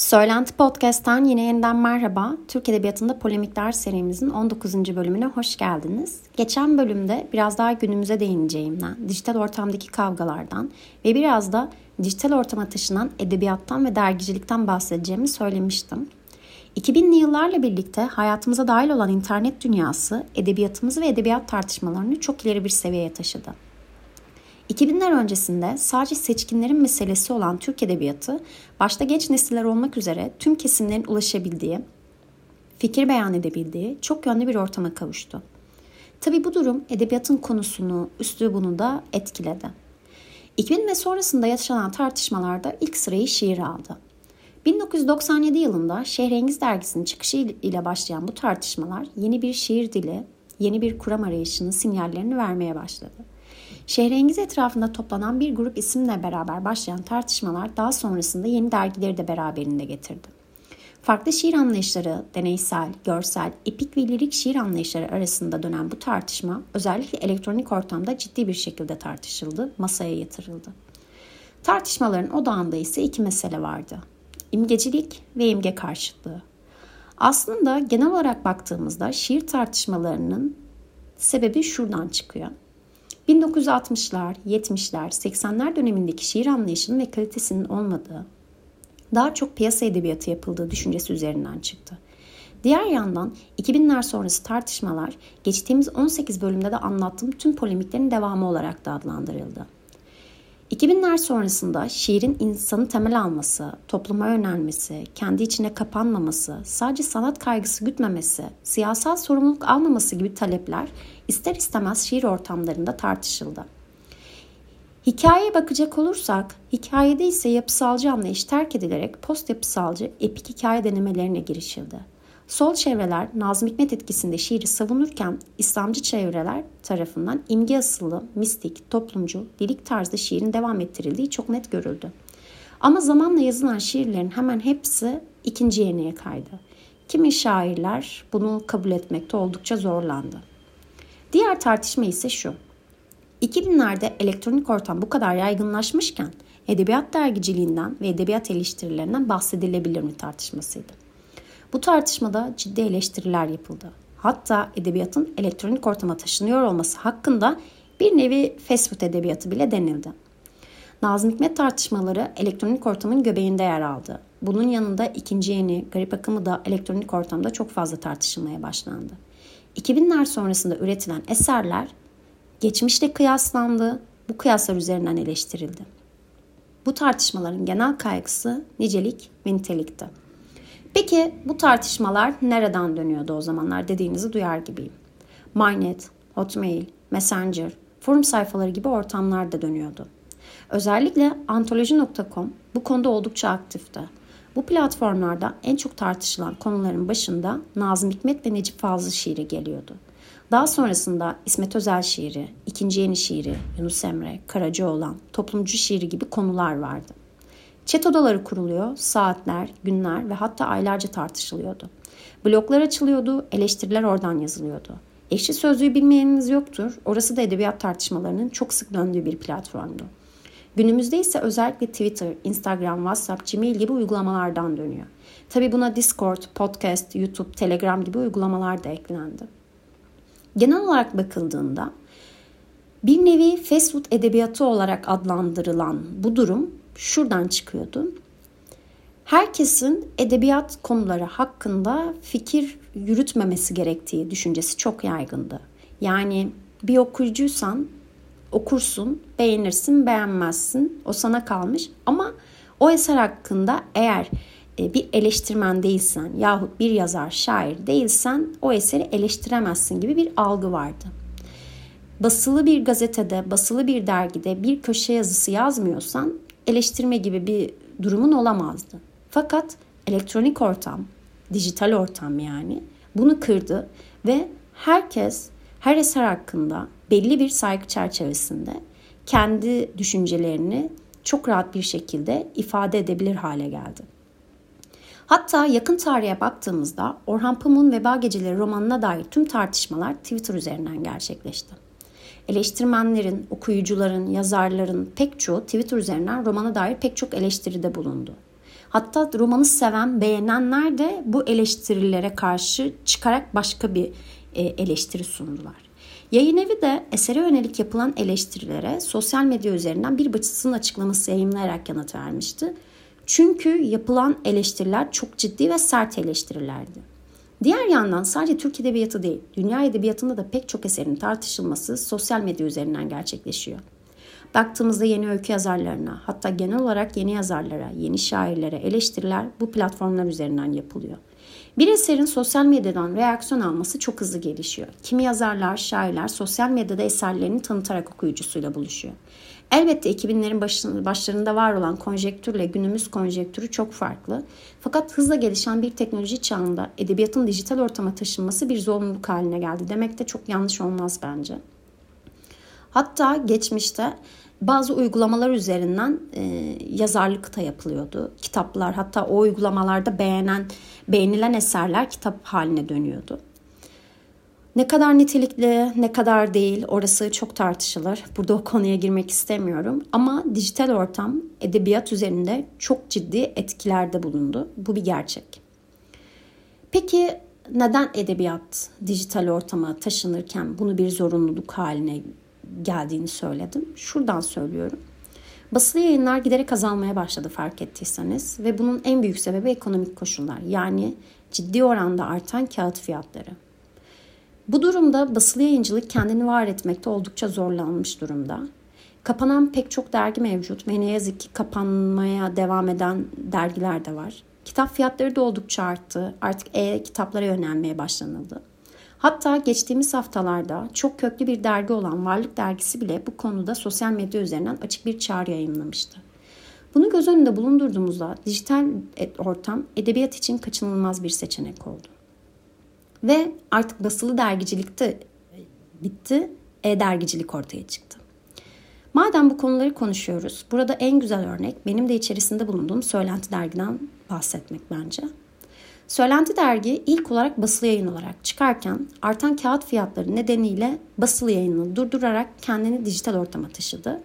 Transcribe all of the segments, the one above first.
Söylenti Podcast'tan yine yeniden merhaba. Türk Edebiyatı'nda Polemikler serimizin 19. bölümüne hoş geldiniz. Geçen bölümde biraz daha günümüze değineceğimden, dijital ortamdaki kavgalardan ve biraz da dijital ortama taşınan edebiyattan ve dergicilikten bahsedeceğimi söylemiştim. 2000'li yıllarla birlikte hayatımıza dahil olan internet dünyası edebiyatımızı ve edebiyat tartışmalarını çok ileri bir seviyeye taşıdı. 2000'ler öncesinde sadece seçkinlerin meselesi olan Türk Edebiyatı, başta genç nesiller olmak üzere tüm kesimlerin ulaşabildiği, fikir beyan edebildiği çok yönlü bir ortama kavuştu. Tabi bu durum edebiyatın konusunu, üslubunu da etkiledi. 2000 ve sonrasında yaşanan tartışmalarda ilk sırayı şiir aldı. 1997 yılında Şehrengiz dergisinin çıkışı ile başlayan bu tartışmalar yeni bir şiir dili, yeni bir kuram arayışının sinyallerini vermeye başladı. Şehrengiz etrafında toplanan bir grup isimle beraber başlayan tartışmalar daha sonrasında yeni dergileri de beraberinde getirdi. Farklı şiir anlayışları, deneysel, görsel, epik ve lirik şiir anlayışları arasında dönen bu tartışma özellikle elektronik ortamda ciddi bir şekilde tartışıldı, masaya yatırıldı. Tartışmaların odağında ise iki mesele vardı. İmgecilik ve imge karşıtlığı. Aslında genel olarak baktığımızda şiir tartışmalarının sebebi şuradan çıkıyor. 1960'lar, 70'ler, 80'ler dönemindeki şiir anlayışının ve kalitesinin olmadığı, daha çok piyasa edebiyatı yapıldığı düşüncesi üzerinden çıktı. Diğer yandan 2000'ler sonrası tartışmalar geçtiğimiz 18 bölümde de anlattığım tüm polemiklerin devamı olarak da adlandırıldı. 2000'ler sonrasında şiirin insanı temel alması, topluma yönelmesi, kendi içine kapanmaması, sadece sanat kaygısı gütmemesi, siyasal sorumluluk almaması gibi talepler ister istemez şiir ortamlarında tartışıldı. Hikayeye bakacak olursak, hikayede ise yapısalcı anlayış terk edilerek post yapısalcı epik hikaye denemelerine girişildi. Sol çevreler Nazım Hikmet etkisinde şiiri savunurken İslamcı çevreler tarafından imge asıllı, mistik, toplumcu, lirik tarzda şiirin devam ettirildiği çok net görüldü. Ama zamanla yazılan şiirlerin hemen hepsi ikinci yeneye kaydı. Kimi şairler bunu kabul etmekte oldukça zorlandı. Diğer tartışma ise şu. 2000'lerde elektronik ortam bu kadar yaygınlaşmışken edebiyat dergiciliğinden ve edebiyat eleştirilerinden bahsedilebilir mi tartışmasıydı. Bu tartışmada ciddi eleştiriler yapıldı. Hatta edebiyatın elektronik ortama taşınıyor olması hakkında bir nevi fast food edebiyatı bile denildi. Nazım Hikmet tartışmaları elektronik ortamın göbeğinde yer aldı. Bunun yanında ikinci yeni garip akımı da elektronik ortamda çok fazla tartışılmaya başlandı. 2000'ler sonrasında üretilen eserler geçmişle kıyaslandı, bu kıyaslar üzerinden eleştirildi. Bu tartışmaların genel kaygısı nicelik ve nitelikti. Peki bu tartışmalar nereden dönüyordu o zamanlar dediğinizi duyar gibiyim. Mynet, Hotmail, Messenger, forum sayfaları gibi ortamlarda dönüyordu. Özellikle antoloji.com bu konuda oldukça aktifti. Bu platformlarda en çok tartışılan konuların başında Nazım Hikmet ve Necip Fazıl şiiri geliyordu. Daha sonrasında İsmet Özel şiiri, İkinci Yeni şiiri, Yunus Emre, Karacaoğlan, toplumcu şiiri gibi konular vardı. Chat odaları kuruluyor, saatler, günler ve hatta aylarca tartışılıyordu. Bloklar açılıyordu, eleştiriler oradan yazılıyordu. Eşli sözlüğü bilmeyeniniz yoktur. Orası da edebiyat tartışmalarının çok sık döndüğü bir platformdu. Günümüzde ise özellikle Twitter, Instagram, WhatsApp, Gmail gibi uygulamalardan dönüyor. Tabi buna Discord, Podcast, YouTube, Telegram gibi uygulamalar da eklendi. Genel olarak bakıldığında bir nevi fast food edebiyatı olarak adlandırılan bu durum şuradan çıkıyordu. Herkesin edebiyat konuları hakkında fikir yürütmemesi gerektiği düşüncesi çok yaygındı. Yani bir okuyucuysan okursun, beğenirsin, beğenmezsin. O sana kalmış. Ama o eser hakkında eğer e, bir eleştirmen değilsen yahut bir yazar, şair değilsen o eseri eleştiremezsin gibi bir algı vardı. Basılı bir gazetede, basılı bir dergide bir köşe yazısı yazmıyorsan eleştirme gibi bir durumun olamazdı. Fakat elektronik ortam, dijital ortam yani bunu kırdı ve herkes her eser hakkında belli bir saygı çerçevesinde kendi düşüncelerini çok rahat bir şekilde ifade edebilir hale geldi. Hatta yakın tarihe baktığımızda Orhan Pamuk'un Veba Geceleri romanına dair tüm tartışmalar Twitter üzerinden gerçekleşti. Eleştirmenlerin, okuyucuların, yazarların pek çoğu Twitter üzerinden romana dair pek çok eleştiride bulundu. Hatta romanı seven, beğenenler de bu eleştirilere karşı çıkarak başka bir e, eleştiri sundular. Yayın evi de esere yönelik yapılan eleştirilere sosyal medya üzerinden bir başkasının açıklaması yayınlayarak yanıt vermişti. Çünkü yapılan eleştiriler çok ciddi ve sert eleştirilerdi. Diğer yandan sadece Türk Edebiyatı değil, dünya edebiyatında da pek çok eserin tartışılması sosyal medya üzerinden gerçekleşiyor. Baktığımızda yeni öykü yazarlarına, hatta genel olarak yeni yazarlara, yeni şairlere eleştiriler bu platformlar üzerinden yapılıyor. Bir eserin sosyal medyadan reaksiyon alması çok hızlı gelişiyor. Kimi yazarlar, şairler sosyal medyada eserlerini tanıtarak okuyucusuyla buluşuyor. Elbette 2000'lerin başlarında var olan konjektürle günümüz konjektürü çok farklı. Fakat hızla gelişen bir teknoloji çağında edebiyatın dijital ortama taşınması bir zorunluluk haline geldi. Demek de çok yanlış olmaz bence. Hatta geçmişte bazı uygulamalar üzerinden e, yazarlık da yapılıyordu. Kitaplar hatta o uygulamalarda beğenen beğenilen eserler kitap haline dönüyordu. Ne kadar nitelikli, ne kadar değil orası çok tartışılır. Burada o konuya girmek istemiyorum. Ama dijital ortam edebiyat üzerinde çok ciddi etkilerde bulundu. Bu bir gerçek. Peki neden edebiyat dijital ortama taşınırken bunu bir zorunluluk haline geldiğini söyledim. Şuradan söylüyorum. Basılı yayınlar giderek azalmaya başladı fark ettiyseniz ve bunun en büyük sebebi ekonomik koşullar. Yani ciddi oranda artan kağıt fiyatları. Bu durumda basılı yayıncılık kendini var etmekte oldukça zorlanmış durumda. Kapanan pek çok dergi mevcut ve ne yazık ki kapanmaya devam eden dergiler de var. Kitap fiyatları da oldukça arttı. Artık e-kitaplara yönelmeye başlanıldı. Hatta geçtiğimiz haftalarda çok köklü bir dergi olan Varlık Dergisi bile bu konuda sosyal medya üzerinden açık bir çağrı yayınlamıştı. Bunu göz önünde bulundurduğumuzda dijital ortam edebiyat için kaçınılmaz bir seçenek oldu. Ve artık basılı dergicilikte bitti, e-dergicilik ortaya çıktı. Madem bu konuları konuşuyoruz, burada en güzel örnek benim de içerisinde bulunduğum Söylenti Dergi'den bahsetmek bence. Söylenti dergi ilk olarak basılı yayın olarak çıkarken artan kağıt fiyatları nedeniyle basılı yayını durdurarak kendini dijital ortama taşıdı.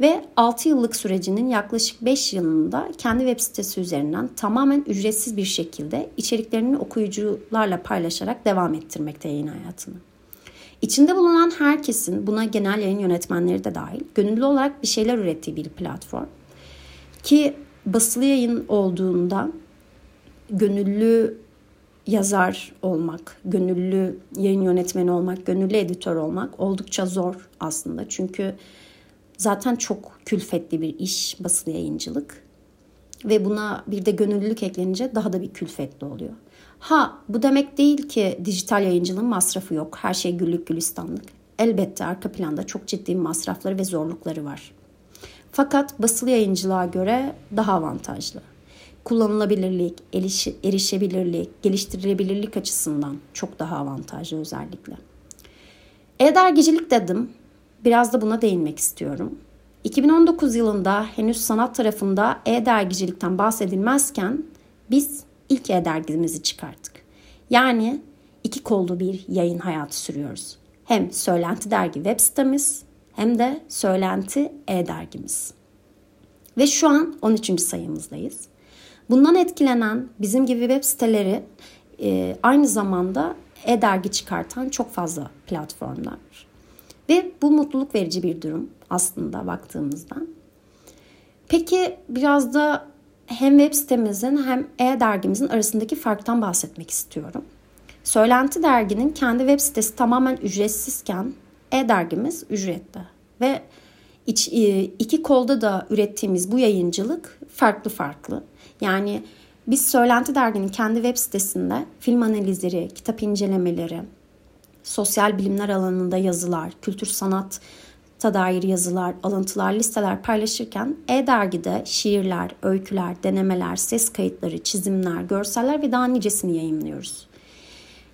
Ve 6 yıllık sürecinin yaklaşık 5 yılında kendi web sitesi üzerinden tamamen ücretsiz bir şekilde içeriklerini okuyucularla paylaşarak devam ettirmekte yayın hayatını. İçinde bulunan herkesin buna genel yayın yönetmenleri de dahil gönüllü olarak bir şeyler ürettiği bir platform. Ki basılı yayın olduğunda gönüllü yazar olmak, gönüllü yayın yönetmeni olmak, gönüllü editör olmak oldukça zor aslında. Çünkü zaten çok külfetli bir iş basılı yayıncılık. Ve buna bir de gönüllülük eklenince daha da bir külfetli oluyor. Ha bu demek değil ki dijital yayıncılığın masrafı yok. Her şey güllük gülistanlık. Elbette arka planda çok ciddi masrafları ve zorlukları var. Fakat basılı yayıncılığa göre daha avantajlı kullanılabilirlik, erişebilirlik, geliştirilebilirlik açısından çok daha avantajlı özellikle. E-dergicilik dedim. Biraz da buna değinmek istiyorum. 2019 yılında henüz sanat tarafında e-dergicilikten bahsedilmezken biz ilk e-dergimizi çıkarttık. Yani iki kollu bir yayın hayatı sürüyoruz. Hem Söylenti Dergi web sitemiz hem de Söylenti e-dergimiz. Ve şu an 13. sayımızdayız. Bundan etkilenen bizim gibi web siteleri e, aynı zamanda e-dergi çıkartan çok fazla platformlar. Ve bu mutluluk verici bir durum aslında baktığımızda. Peki biraz da hem web sitemizin hem e-dergimizin arasındaki farktan bahsetmek istiyorum. Söylenti derginin kendi web sitesi tamamen ücretsizken e-dergimiz ücretli. Ve iç, e, iki kolda da ürettiğimiz bu yayıncılık farklı farklı. Yani biz Söylenti Dergi'nin kendi web sitesinde film analizleri, kitap incelemeleri, sosyal bilimler alanında yazılar, kültür sanat dair yazılar, alıntılar, listeler paylaşırken e-dergide şiirler, öyküler, denemeler, ses kayıtları, çizimler, görseller ve daha nicesini yayınlıyoruz.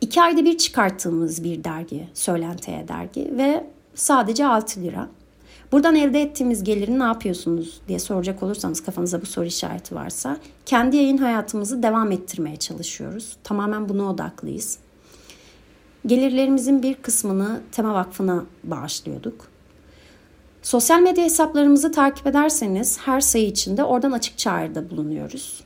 İki ayda bir çıkarttığımız bir dergi, Söylenti E-Dergi ve sadece 6 lira. Buradan elde ettiğimiz geliri ne yapıyorsunuz diye soracak olursanız kafanıza bu soru işareti varsa kendi yayın hayatımızı devam ettirmeye çalışıyoruz. Tamamen buna odaklıyız. Gelirlerimizin bir kısmını Tema Vakfı'na bağışlıyorduk. Sosyal medya hesaplarımızı takip ederseniz her sayı içinde oradan açık çağrıda bulunuyoruz.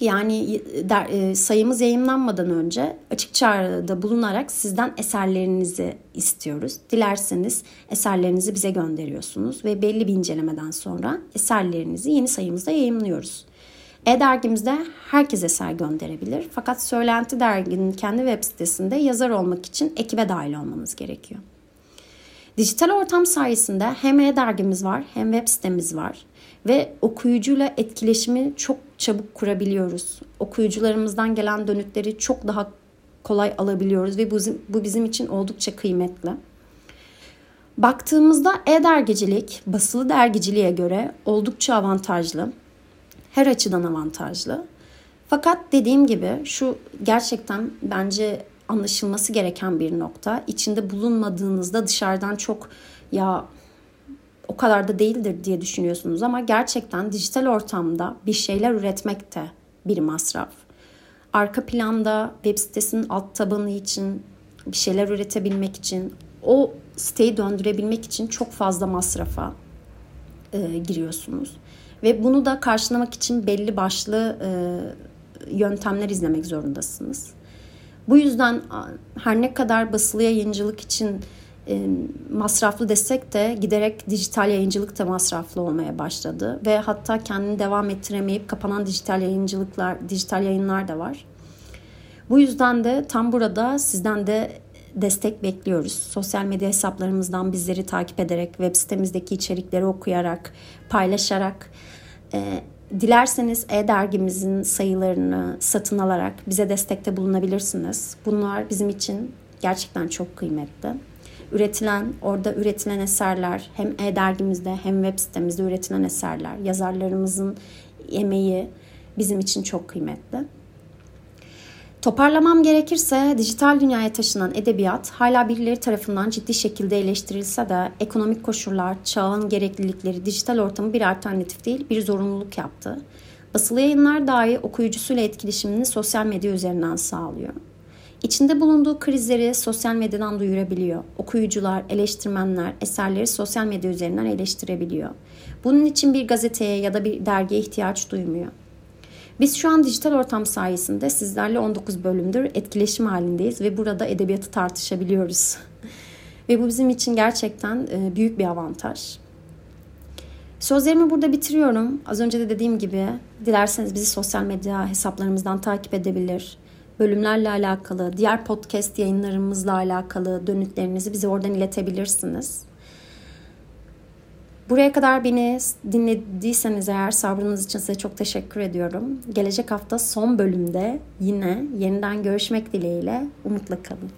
Yani der, e, sayımız yayınlanmadan önce açık çağrıda bulunarak sizden eserlerinizi istiyoruz. Dilerseniz eserlerinizi bize gönderiyorsunuz ve belli bir incelemeden sonra eserlerinizi yeni sayımızda yayınlıyoruz. E-dergimizde herkes eser gönderebilir. Fakat Söylenti Dergi'nin kendi web sitesinde yazar olmak için ekibe dahil olmanız gerekiyor. Dijital ortam sayesinde hem e-dergimiz var hem web sitemiz var ve okuyucuyla etkileşimi çok çabuk kurabiliyoruz. Okuyucularımızdan gelen dönütleri çok daha kolay alabiliyoruz ve bu bu bizim için oldukça kıymetli. Baktığımızda e-dergicilik basılı dergiciliğe göre oldukça avantajlı. Her açıdan avantajlı. Fakat dediğim gibi şu gerçekten bence anlaşılması gereken bir nokta. İçinde bulunmadığınızda dışarıdan çok ya o kadar da değildir diye düşünüyorsunuz ama gerçekten dijital ortamda bir şeyler üretmek de bir masraf. Arka planda web sitesinin alt tabanı için bir şeyler üretebilmek için o siteyi döndürebilmek için çok fazla masrafa e, giriyorsunuz. Ve bunu da karşılamak için belli başlı e, yöntemler izlemek zorundasınız. Bu yüzden her ne kadar basılı yayıncılık için e, masraflı desek de giderek dijital yayıncılık da masraflı olmaya başladı ve hatta kendini devam ettiremeyip kapanan dijital yayıncılıklar, dijital yayınlar da var. Bu yüzden de tam burada sizden de destek bekliyoruz. Sosyal medya hesaplarımızdan bizleri takip ederek, web sitemizdeki içerikleri okuyarak, paylaşarak, e, dilerseniz e-dergimizin sayılarını satın alarak bize destekte bulunabilirsiniz. Bunlar bizim için gerçekten çok kıymetli üretilen, orada üretilen eserler hem e-dergimizde hem web sitemizde üretilen eserler, yazarlarımızın emeği bizim için çok kıymetli. Toparlamam gerekirse dijital dünyaya taşınan edebiyat hala birileri tarafından ciddi şekilde eleştirilse de ekonomik koşullar, çağın gereklilikleri dijital ortamı bir alternatif değil bir zorunluluk yaptı. Basılı yayınlar dahi okuyucusuyla etkileşimini sosyal medya üzerinden sağlıyor. İçinde bulunduğu krizleri sosyal medyadan duyurabiliyor. Okuyucular, eleştirmenler eserleri sosyal medya üzerinden eleştirebiliyor. Bunun için bir gazeteye ya da bir dergiye ihtiyaç duymuyor. Biz şu an dijital ortam sayesinde sizlerle 19 bölümdür etkileşim halindeyiz ve burada edebiyatı tartışabiliyoruz. ve bu bizim için gerçekten e, büyük bir avantaj. Sözlerimi burada bitiriyorum. Az önce de dediğim gibi dilerseniz bizi sosyal medya hesaplarımızdan takip edebilir bölümlerle alakalı, diğer podcast yayınlarımızla alakalı dönütlerinizi bize oradan iletebilirsiniz. Buraya kadar beni dinlediyseniz eğer sabrınız için size çok teşekkür ediyorum. Gelecek hafta son bölümde yine yeniden görüşmek dileğiyle umutla kalın.